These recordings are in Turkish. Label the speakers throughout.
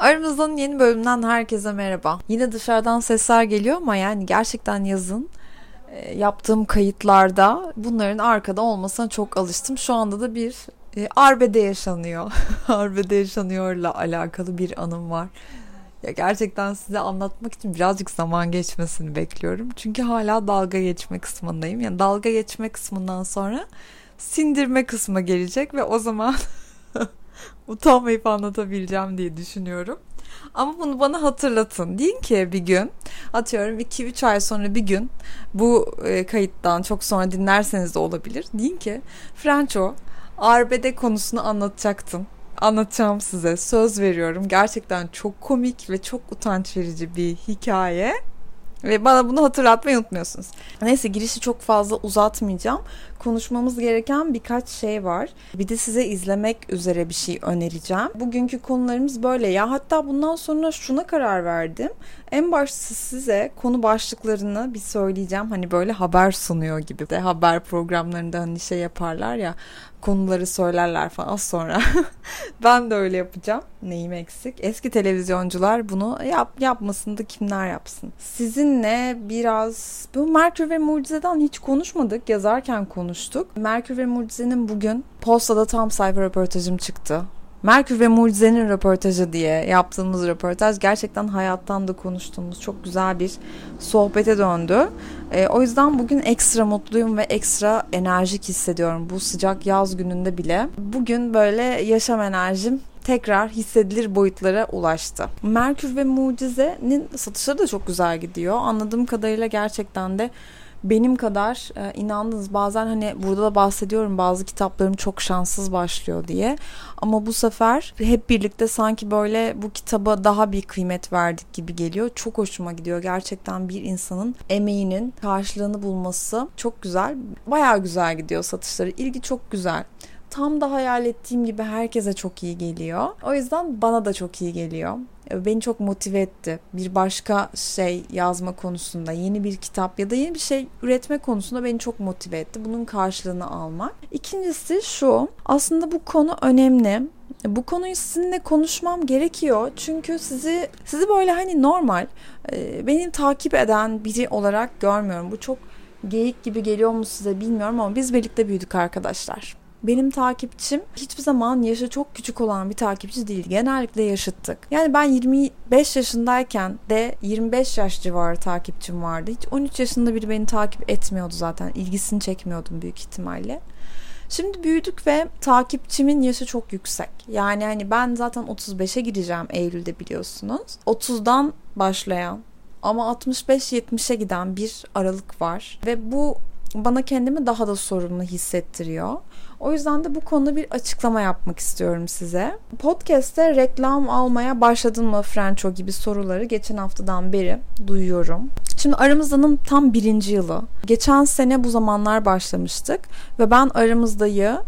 Speaker 1: Aramızdan yeni bölümden herkese merhaba. Yine dışarıdan sesler geliyor ama yani gerçekten yazın e, yaptığım kayıtlarda bunların arkada olmasına çok alıştım. Şu anda da bir e, arbede yaşanıyor. arbede yaşanıyorla alakalı bir anım var. Ya gerçekten size anlatmak için birazcık zaman geçmesini bekliyorum. Çünkü hala dalga geçme kısmındayım. Yani dalga geçme kısmından sonra sindirme kısmı gelecek ve o zaman utanmayıp anlatabileceğim diye düşünüyorum. Ama bunu bana hatırlatın. Deyin ki bir gün atıyorum 2-3 ay sonra bir gün bu e, kayıttan çok sonra dinlerseniz de olabilir. Deyin ki Franco arbede konusunu anlatacaktın. Anlatacağım size. Söz veriyorum. Gerçekten çok komik ve çok utanç verici bir hikaye. Ve bana bunu hatırlatmayı unutmuyorsunuz. Neyse girişi çok fazla uzatmayacağım. Konuşmamız gereken birkaç şey var. Bir de size izlemek üzere bir şey önereceğim. Bugünkü konularımız böyle. Ya hatta bundan sonra şuna karar verdim. En başta size konu başlıklarını bir söyleyeceğim. Hani böyle haber sunuyor gibi de haber programlarında hani şey yaparlar ya konuları söylerler falan az sonra. ben de öyle yapacağım. Neyim eksik? Eski televizyoncular bunu yap yapmasın da kimler yapsın? Sizinle biraz bu Merkür ve Mucize'den hiç konuşmadık. Yazarken konuştuk. Merkür ve Mucize'nin bugün Posta'da tam sayfa röportajım çıktı. Merkür ve Mucize'nin röportajı diye yaptığımız röportaj gerçekten hayattan da konuştuğumuz çok güzel bir sohbete döndü. E, o yüzden bugün ekstra mutluyum ve ekstra enerjik hissediyorum bu sıcak yaz gününde bile. Bugün böyle yaşam enerjim tekrar hissedilir boyutlara ulaştı. Merkür ve Mucize'nin satışları da çok güzel gidiyor. Anladığım kadarıyla gerçekten de benim kadar e, inandınız. Bazen hani burada da bahsediyorum bazı kitaplarım çok şanssız başlıyor diye. Ama bu sefer hep birlikte sanki böyle bu kitaba daha bir kıymet verdik gibi geliyor. Çok hoşuma gidiyor. Gerçekten bir insanın emeğinin karşılığını bulması çok güzel. Baya güzel gidiyor satışları. İlgi çok güzel tam da hayal ettiğim gibi herkese çok iyi geliyor. O yüzden bana da çok iyi geliyor. Beni çok motive etti. Bir başka şey yazma konusunda, yeni bir kitap ya da yeni bir şey üretme konusunda beni çok motive etti. Bunun karşılığını almak. İkincisi şu, aslında bu konu önemli. Bu konuyu sizinle konuşmam gerekiyor. Çünkü sizi sizi böyle hani normal e, benim takip eden biri olarak görmüyorum. Bu çok geyik gibi geliyor mu size bilmiyorum ama biz birlikte büyüdük arkadaşlar. Benim takipçim hiçbir zaman yaşı çok küçük olan bir takipçi değil. Genellikle yaşıttık. Yani ben 25 yaşındayken de 25 yaş civarı takipçim vardı. Hiç 13 yaşında biri beni takip etmiyordu zaten. İlgisini çekmiyordum büyük ihtimalle. Şimdi büyüdük ve takipçimin yaşı çok yüksek. Yani hani ben zaten 35'e gireceğim Eylül'de biliyorsunuz. 30'dan başlayan ama 65-70'e giden bir aralık var. Ve bu bana kendimi daha da sorumlu hissettiriyor. O yüzden de bu konuda bir açıklama yapmak istiyorum size. Podcast'te reklam almaya başladın mı Franco gibi soruları geçen haftadan beri duyuyorum. Şimdi aramızdanın tam birinci yılı. Geçen sene bu zamanlar başlamıştık ve ben aramızdayı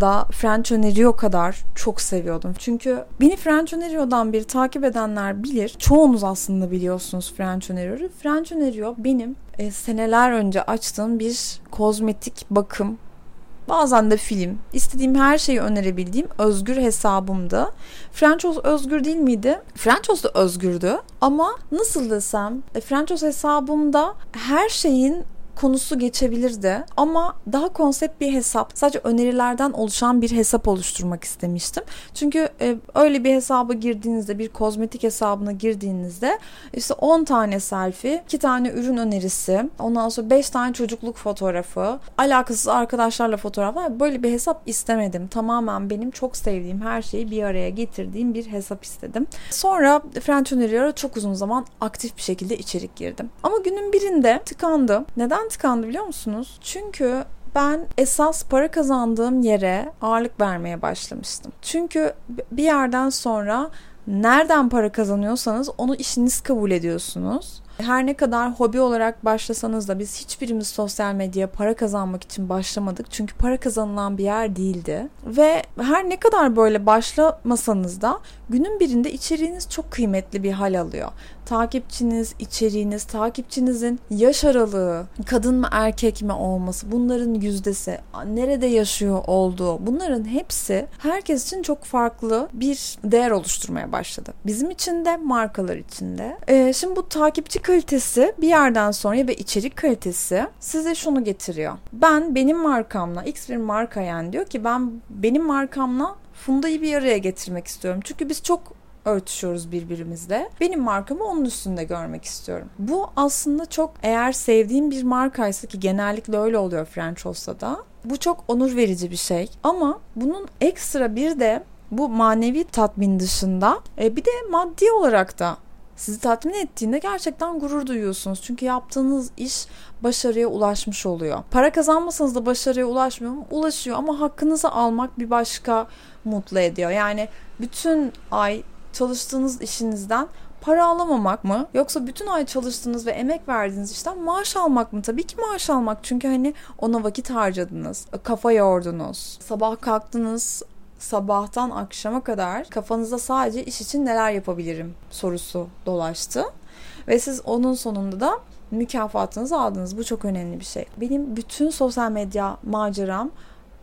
Speaker 1: da French Önerio kadar çok seviyordum. Çünkü beni French Önerio'dan bir takip edenler bilir. Çoğunuz aslında biliyorsunuz French Önerio'yu. French Önerio benim e, seneler önce açtığım bir kozmetik bakım Bazen de film. İstediğim her şeyi önerebildiğim özgür hesabımdı. Frenchos özgür değil miydi? Frenchos da özgürdü. Ama nasıl desem e, Frenchos hesabımda her şeyin konusu geçebilirdi ama daha konsept bir hesap sadece önerilerden oluşan bir hesap oluşturmak istemiştim. Çünkü e, öyle bir hesaba girdiğinizde bir kozmetik hesabına girdiğinizde işte 10 tane selfie, 2 tane ürün önerisi, ondan sonra 5 tane çocukluk fotoğrafı, alakasız arkadaşlarla fotoğraflar böyle bir hesap istemedim. Tamamen benim çok sevdiğim her şeyi bir araya getirdiğim bir hesap istedim. Sonra French Öneriyor'a çok uzun zaman aktif bir şekilde içerik girdim. Ama günün birinde tıkandı. Neden tıkandı biliyor musunuz? Çünkü ben esas para kazandığım yere ağırlık vermeye başlamıştım. Çünkü bir yerden sonra nereden para kazanıyorsanız onu işiniz kabul ediyorsunuz. Her ne kadar hobi olarak başlasanız da biz hiçbirimiz sosyal medyaya para kazanmak için başlamadık. Çünkü para kazanılan bir yer değildi. Ve her ne kadar böyle başlamasanız da günün birinde içeriğiniz çok kıymetli bir hal alıyor. Takipçiniz, içeriğiniz, takipçinizin yaş aralığı, kadın mı erkek mi olması, bunların yüzdesi, nerede yaşıyor olduğu, bunların hepsi herkes için çok farklı bir değer oluşturmaya başladı. Bizim için de, markalar için de. Ee, şimdi bu takipçi kalitesi bir yerden sonra ve içerik kalitesi size şunu getiriyor. Ben benim markamla, X bir marka yani diyor ki ben benim markamla Funda'yı bir araya getirmek istiyorum. Çünkü biz çok örtüşüyoruz birbirimizle. Benim markamı onun üstünde görmek istiyorum. Bu aslında çok eğer sevdiğim bir markaysa ki genellikle öyle oluyor French olsa da bu çok onur verici bir şey. Ama bunun ekstra bir de bu manevi tatmin dışında e, bir de maddi olarak da sizi tatmin ettiğinde gerçekten gurur duyuyorsunuz. Çünkü yaptığınız iş başarıya ulaşmış oluyor. Para kazanmasanız da başarıya ulaşmıyor mu? Ulaşıyor ama hakkınızı almak bir başka mutlu ediyor. Yani bütün ay çalıştığınız işinizden para alamamak mı? Yoksa bütün ay çalıştığınız ve emek verdiğiniz işten maaş almak mı? Tabii ki maaş almak. Çünkü hani ona vakit harcadınız. Kafa yordunuz. Sabah kalktınız. Sabahtan akşama kadar kafanızda sadece iş için neler yapabilirim sorusu dolaştı. Ve siz onun sonunda da mükafatınızı aldınız. Bu çok önemli bir şey. Benim bütün sosyal medya maceram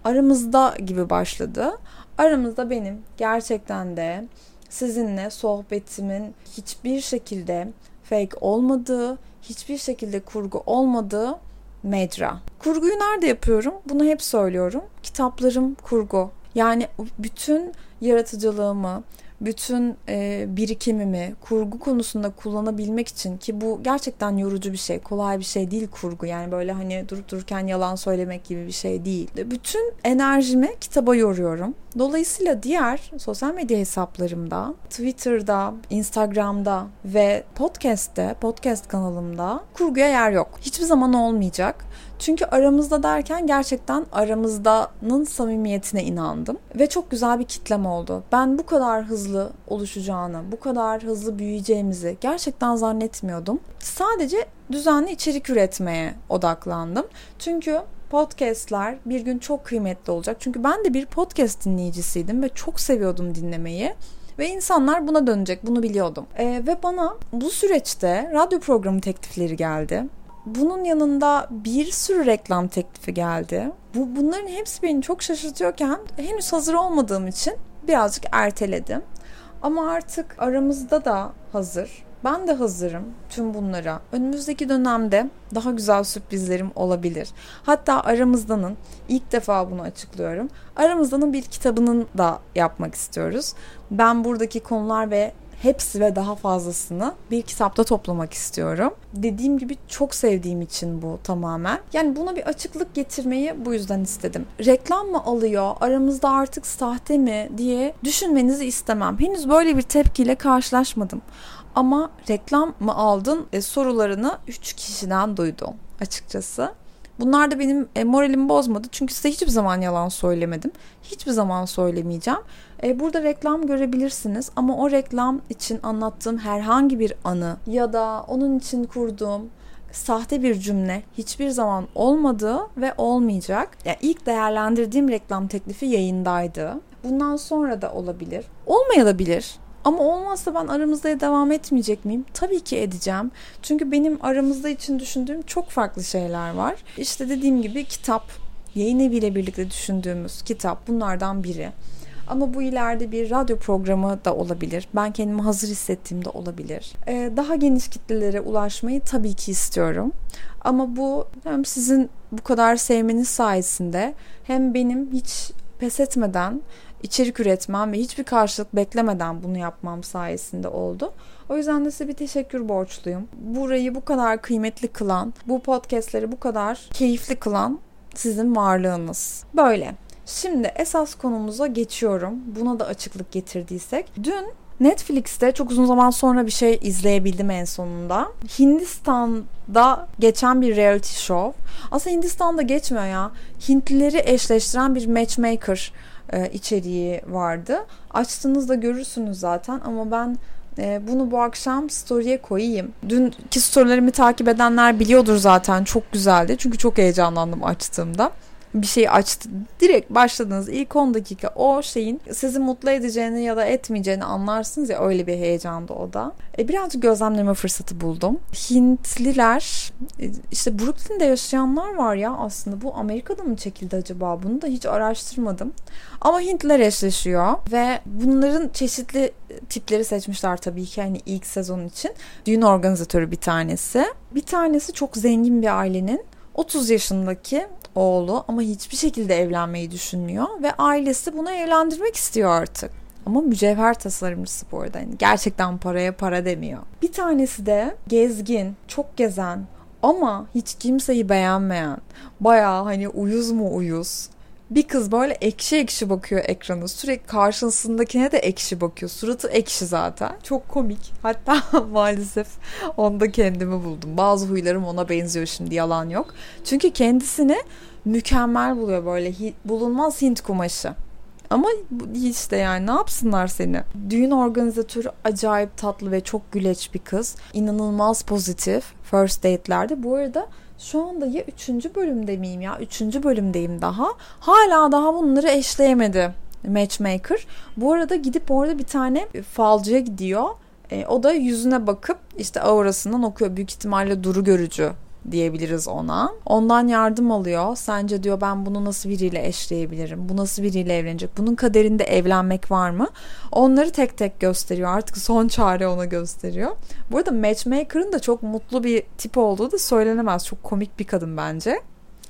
Speaker 1: aramızda gibi başladı. Aramızda benim gerçekten de sizinle sohbetimin hiçbir şekilde fake olmadığı, hiçbir şekilde kurgu olmadığı mecra. Kurguyu nerede yapıyorum? Bunu hep söylüyorum. Kitaplarım kurgu. Yani bütün yaratıcılığımı, bütün e, birikimimi kurgu konusunda kullanabilmek için ki bu gerçekten yorucu bir şey. Kolay bir şey değil kurgu. Yani böyle hani durup dururken yalan söylemek gibi bir şey değil. Bütün enerjimi kitaba yoruyorum. Dolayısıyla diğer sosyal medya hesaplarımda, Twitter'da, Instagram'da ve podcast'te, podcast kanalımda kurguya yer yok. Hiçbir zaman olmayacak. Çünkü aramızda derken gerçekten aramızdanın samimiyetine inandım. Ve çok güzel bir kitlem oldu. Ben bu kadar hızlı oluşacağını, bu kadar hızlı büyüyeceğimizi gerçekten zannetmiyordum. Sadece düzenli içerik üretmeye odaklandım. Çünkü podcastler bir gün çok kıymetli olacak. Çünkü ben de bir podcast dinleyicisiydim ve çok seviyordum dinlemeyi. Ve insanlar buna dönecek, bunu biliyordum. Ee, ve bana bu süreçte radyo programı teklifleri geldi. Bunun yanında bir sürü reklam teklifi geldi. Bu bunların hepsi beni çok şaşırtıyorken henüz hazır olmadığım için birazcık erteledim. Ama artık aramızda da hazır. Ben de hazırım tüm bunlara. Önümüzdeki dönemde daha güzel sürprizlerim olabilir. Hatta aramızdanın ilk defa bunu açıklıyorum. Aramızdanın bir kitabının da yapmak istiyoruz. Ben buradaki konular ve hepsi ve daha fazlasını bir kitapta toplamak istiyorum. Dediğim gibi çok sevdiğim için bu tamamen. Yani buna bir açıklık getirmeyi bu yüzden istedim. Reklam mı alıyor, aramızda artık sahte mi diye düşünmenizi istemem. Henüz böyle bir tepkiyle karşılaşmadım. Ama reklam mı aldın e, sorularını 3 kişiden duydum açıkçası. Bunlar da benim e, moralimi bozmadı. Çünkü size hiçbir zaman yalan söylemedim. Hiçbir zaman söylemeyeceğim. E, burada reklam görebilirsiniz ama o reklam için anlattığım herhangi bir anı ya da onun için kurduğum sahte bir cümle hiçbir zaman olmadı ve olmayacak. Yani ilk değerlendirdiğim reklam teklifi yayındaydı. Bundan sonra da olabilir. Olmayabilir. Ama olmazsa ben aramızda devam etmeyecek miyim? Tabii ki edeceğim. Çünkü benim aramızda için düşündüğüm çok farklı şeyler var. İşte dediğim gibi kitap, yayın eviyle birlikte düşündüğümüz kitap bunlardan biri. Ama bu ileride bir radyo programı da olabilir. Ben kendimi hazır hissettiğimde olabilir. Ee, daha geniş kitlelere ulaşmayı tabii ki istiyorum. Ama bu hem sizin bu kadar sevmeniz sayesinde hem benim hiç pes etmeden içerik üretmem ve hiçbir karşılık beklemeden bunu yapmam sayesinde oldu. O yüzden de size bir teşekkür borçluyum. Burayı bu kadar kıymetli kılan, bu podcastleri bu kadar keyifli kılan sizin varlığınız. Böyle. Şimdi esas konumuza geçiyorum. Buna da açıklık getirdiysek. Dün Netflix'te çok uzun zaman sonra bir şey izleyebildim en sonunda. Hindistan'da geçen bir reality show. Aslında Hindistan'da geçmiyor ya. Hintlileri eşleştiren bir matchmaker e, içeriği vardı. Açtığınızda görürsünüz zaten ama ben E, bunu bu akşam story'e koyayım. Dünkü storylerimi takip edenler biliyordur zaten. Çok güzeldi. Çünkü çok heyecanlandım açtığımda bir şey açtı. Direkt başladığınız ilk 10 dakika o şeyin sizi mutlu edeceğini ya da etmeyeceğini anlarsınız ya öyle bir heyecandı o da. E, birazcık gözlemleme fırsatı buldum. Hintliler e, işte Brooklyn'de yaşayanlar var ya aslında bu Amerika'da mı çekildi acaba bunu da hiç araştırmadım. Ama Hintliler eşleşiyor ve bunların çeşitli tipleri seçmişler tabii ki hani ilk sezon için. Düğün organizatörü bir tanesi. Bir tanesi çok zengin bir ailenin 30 yaşındaki oğlu ama hiçbir şekilde evlenmeyi düşünmüyor ve ailesi bunu evlendirmek istiyor artık. Ama mücevher tasarımcısı bu arada. Yani gerçekten paraya para demiyor. Bir tanesi de gezgin, çok gezen ama hiç kimseyi beğenmeyen. Baya hani uyuz mu uyuz bir kız böyle ekşi ekşi bakıyor ekrana. Sürekli karşısındakine de ekşi bakıyor. Suratı ekşi zaten. Çok komik. Hatta maalesef onda kendimi buldum. Bazı huylarım ona benziyor şimdi yalan yok. Çünkü kendisini mükemmel buluyor böyle bulunmaz Hint kumaşı. Ama işte yani ne yapsınlar seni? Düğün organizatörü acayip tatlı ve çok güleç bir kız. İnanılmaz pozitif first date'lerde. Bu arada şu anda ya 3. bölümde miyim ya? 3. bölümdeyim daha. Hala daha bunları eşleyemedi matchmaker. Bu arada gidip orada bir tane falcıya gidiyor. E, o da yüzüne bakıp işte aurasından okuyor. Büyük ihtimalle duru görücü diyebiliriz ona. Ondan yardım alıyor. Sence diyor ben bunu nasıl biriyle eşleyebilirim? Bu nasıl biriyle evlenecek? Bunun kaderinde evlenmek var mı? Onları tek tek gösteriyor. Artık son çare ona gösteriyor. Bu arada Matchmaker'ın da çok mutlu bir tip olduğu da söylenemez. Çok komik bir kadın bence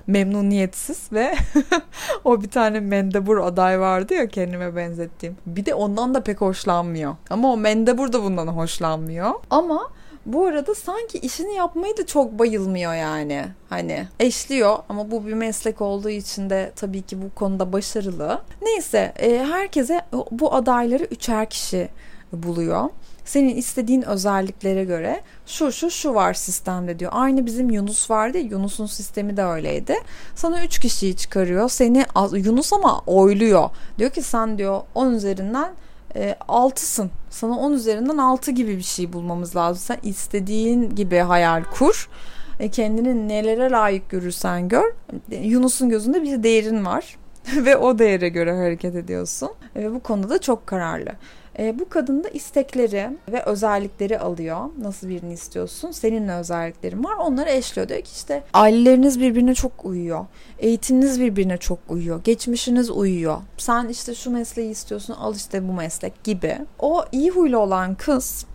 Speaker 1: memnuniyetsiz ve o bir tane mendebur aday vardı ya kendime benzettiğim. Bir de ondan da pek hoşlanmıyor. Ama o mendebur da bundan hoşlanmıyor. Ama bu arada sanki işini yapmayı da çok bayılmıyor yani. Hani eşliyor ama bu bir meslek olduğu için de tabii ki bu konuda başarılı. Neyse e, herkese bu adayları üçer kişi buluyor. Senin istediğin özelliklere göre şu şu şu var sistemde diyor. Aynı bizim Yunus vardı Yunus'un sistemi de öyleydi. Sana üç kişiyi çıkarıyor. Seni Yunus ama oyluyor. Diyor ki sen diyor 10 üzerinden e, 6'sın. Sana 10 üzerinden 6 gibi bir şey bulmamız lazım. Sen istediğin gibi hayal kur. E, kendini nelere layık görürsen gör. Yunus'un gözünde bir değerin var. Ve o değere göre hareket ediyorsun. Ve bu konuda da çok kararlı. E, bu kadın da istekleri ve özellikleri alıyor. Nasıl birini istiyorsun? Senin ne özelliklerin var? Onları eşliyor. Diyor ki işte aileleriniz birbirine çok uyuyor. Eğitiminiz birbirine çok uyuyor. Geçmişiniz uyuyor. Sen işte şu mesleği istiyorsun al işte bu meslek gibi. O iyi huylu olan kız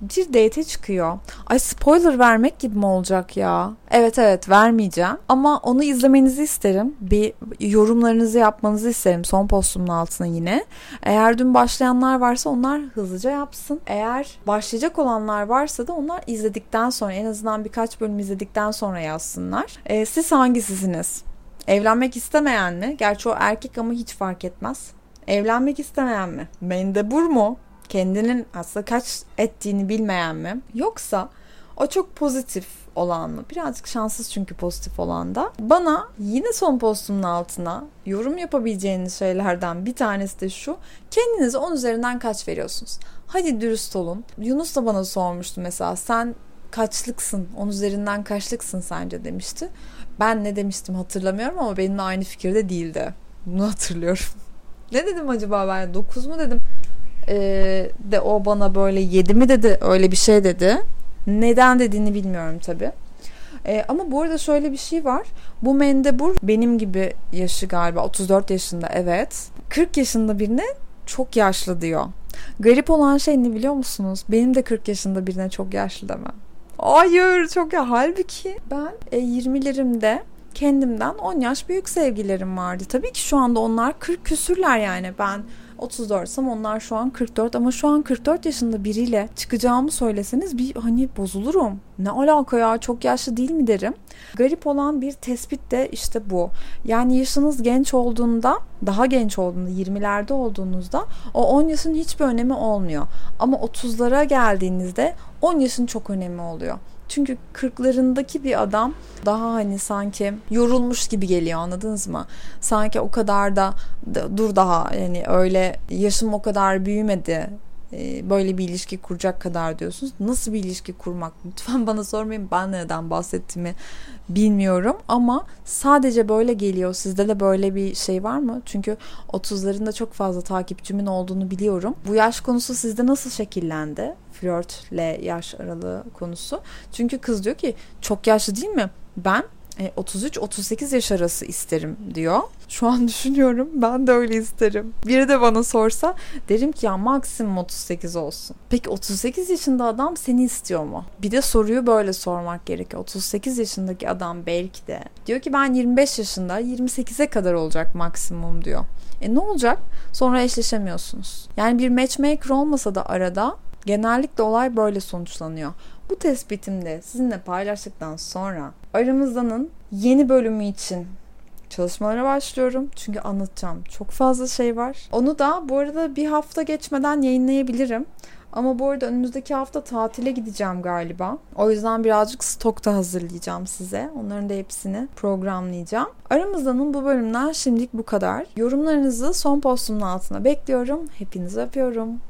Speaker 1: bir date çıkıyor. Ay spoiler vermek gibi mi olacak ya? Evet evet vermeyeceğim. Ama onu izlemenizi isterim. Bir yorumlarınızı yapmanızı isterim son postumun altına yine. Eğer dün başlayanlar varsa onlar hızlıca yapsın. Eğer başlayacak olanlar varsa da onlar izledikten sonra en azından birkaç bölüm izledikten sonra yazsınlar. Ee, siz hangisisiniz? Evlenmek istemeyen mi? Gerçi o erkek ama hiç fark etmez. Evlenmek istemeyen mi? Mendebur mu? Kendinin aslında kaç ettiğini bilmeyen mi? Yoksa o çok pozitif olan mı? Birazcık şanssız çünkü pozitif olan da. Bana yine son postumun altına yorum yapabileceğiniz şeylerden bir tanesi de şu. Kendinize 10 üzerinden kaç veriyorsunuz? Hadi dürüst olun. Yunus da bana sormuştu mesela sen kaçlıksın? 10 üzerinden kaçlıksın sence demişti. Ben ne demiştim hatırlamıyorum ama benimle aynı fikirde değildi. Bunu hatırlıyorum. ne dedim acaba ben? 9 mu dedim? E, de o bana böyle yedi mi dedi öyle bir şey dedi. Neden dediğini bilmiyorum tabi. E, ama bu arada şöyle bir şey var. Bu mendebur benim gibi yaşı galiba 34 yaşında evet. 40 yaşında birine çok yaşlı diyor. Garip olan şey ne biliyor musunuz? Benim de 40 yaşında birine çok yaşlı demem. Hayır çok ya. Halbuki ben e, 20'lerimde kendimden 10 yaş büyük sevgilerim vardı. Tabii ki şu anda onlar 40 küsürler yani. Ben 34'sam onlar şu an 44 ama şu an 44 yaşında biriyle çıkacağımı söyleseniz bir hani bozulurum. Ne alaka ya çok yaşlı değil mi derim. Garip olan bir tespit de işte bu. Yani yaşınız genç olduğunda, daha genç olduğunda, 20'lerde olduğunuzda o 10 yaşın hiçbir önemi olmuyor. Ama 30'lara geldiğinizde 10 yaşın çok önemi oluyor. Çünkü kırklarındaki bir adam daha hani sanki yorulmuş gibi geliyor anladınız mı? Sanki o kadar da dur daha yani öyle yaşım o kadar büyümedi böyle bir ilişki kuracak kadar diyorsunuz. Nasıl bir ilişki kurmak? Lütfen bana sormayın. Ben neden bahsettiğimi bilmiyorum ama sadece böyle geliyor. Sizde de böyle bir şey var mı? Çünkü 30'larında çok fazla takipçimin olduğunu biliyorum. Bu yaş konusu sizde nasıl şekillendi? Flörtle yaş aralığı konusu. Çünkü kız diyor ki çok yaşlı değil mi? Ben 33-38 e, yaş arası isterim diyor. Şu an düşünüyorum ben de öyle isterim. Biri de bana sorsa derim ki ya maksimum 38 olsun. Peki 38 yaşında adam seni istiyor mu? Bir de soruyu böyle sormak gerekiyor. 38 yaşındaki adam belki de diyor ki ben 25 yaşında 28'e kadar olacak maksimum diyor. E ne olacak? Sonra eşleşemiyorsunuz. Yani bir matchmaker olmasa da arada genellikle olay böyle sonuçlanıyor. Bu tespitimde sizinle paylaştıktan sonra aramızdanın yeni bölümü için çalışmalara başlıyorum. Çünkü anlatacağım çok fazla şey var. Onu da bu arada bir hafta geçmeden yayınlayabilirim. Ama bu arada önümüzdeki hafta tatile gideceğim galiba. O yüzden birazcık stokta hazırlayacağım size. Onların da hepsini programlayacağım. Aramızdanın bu bölümden şimdilik bu kadar. Yorumlarınızı son postumun altına bekliyorum. Hepinizi öpüyorum.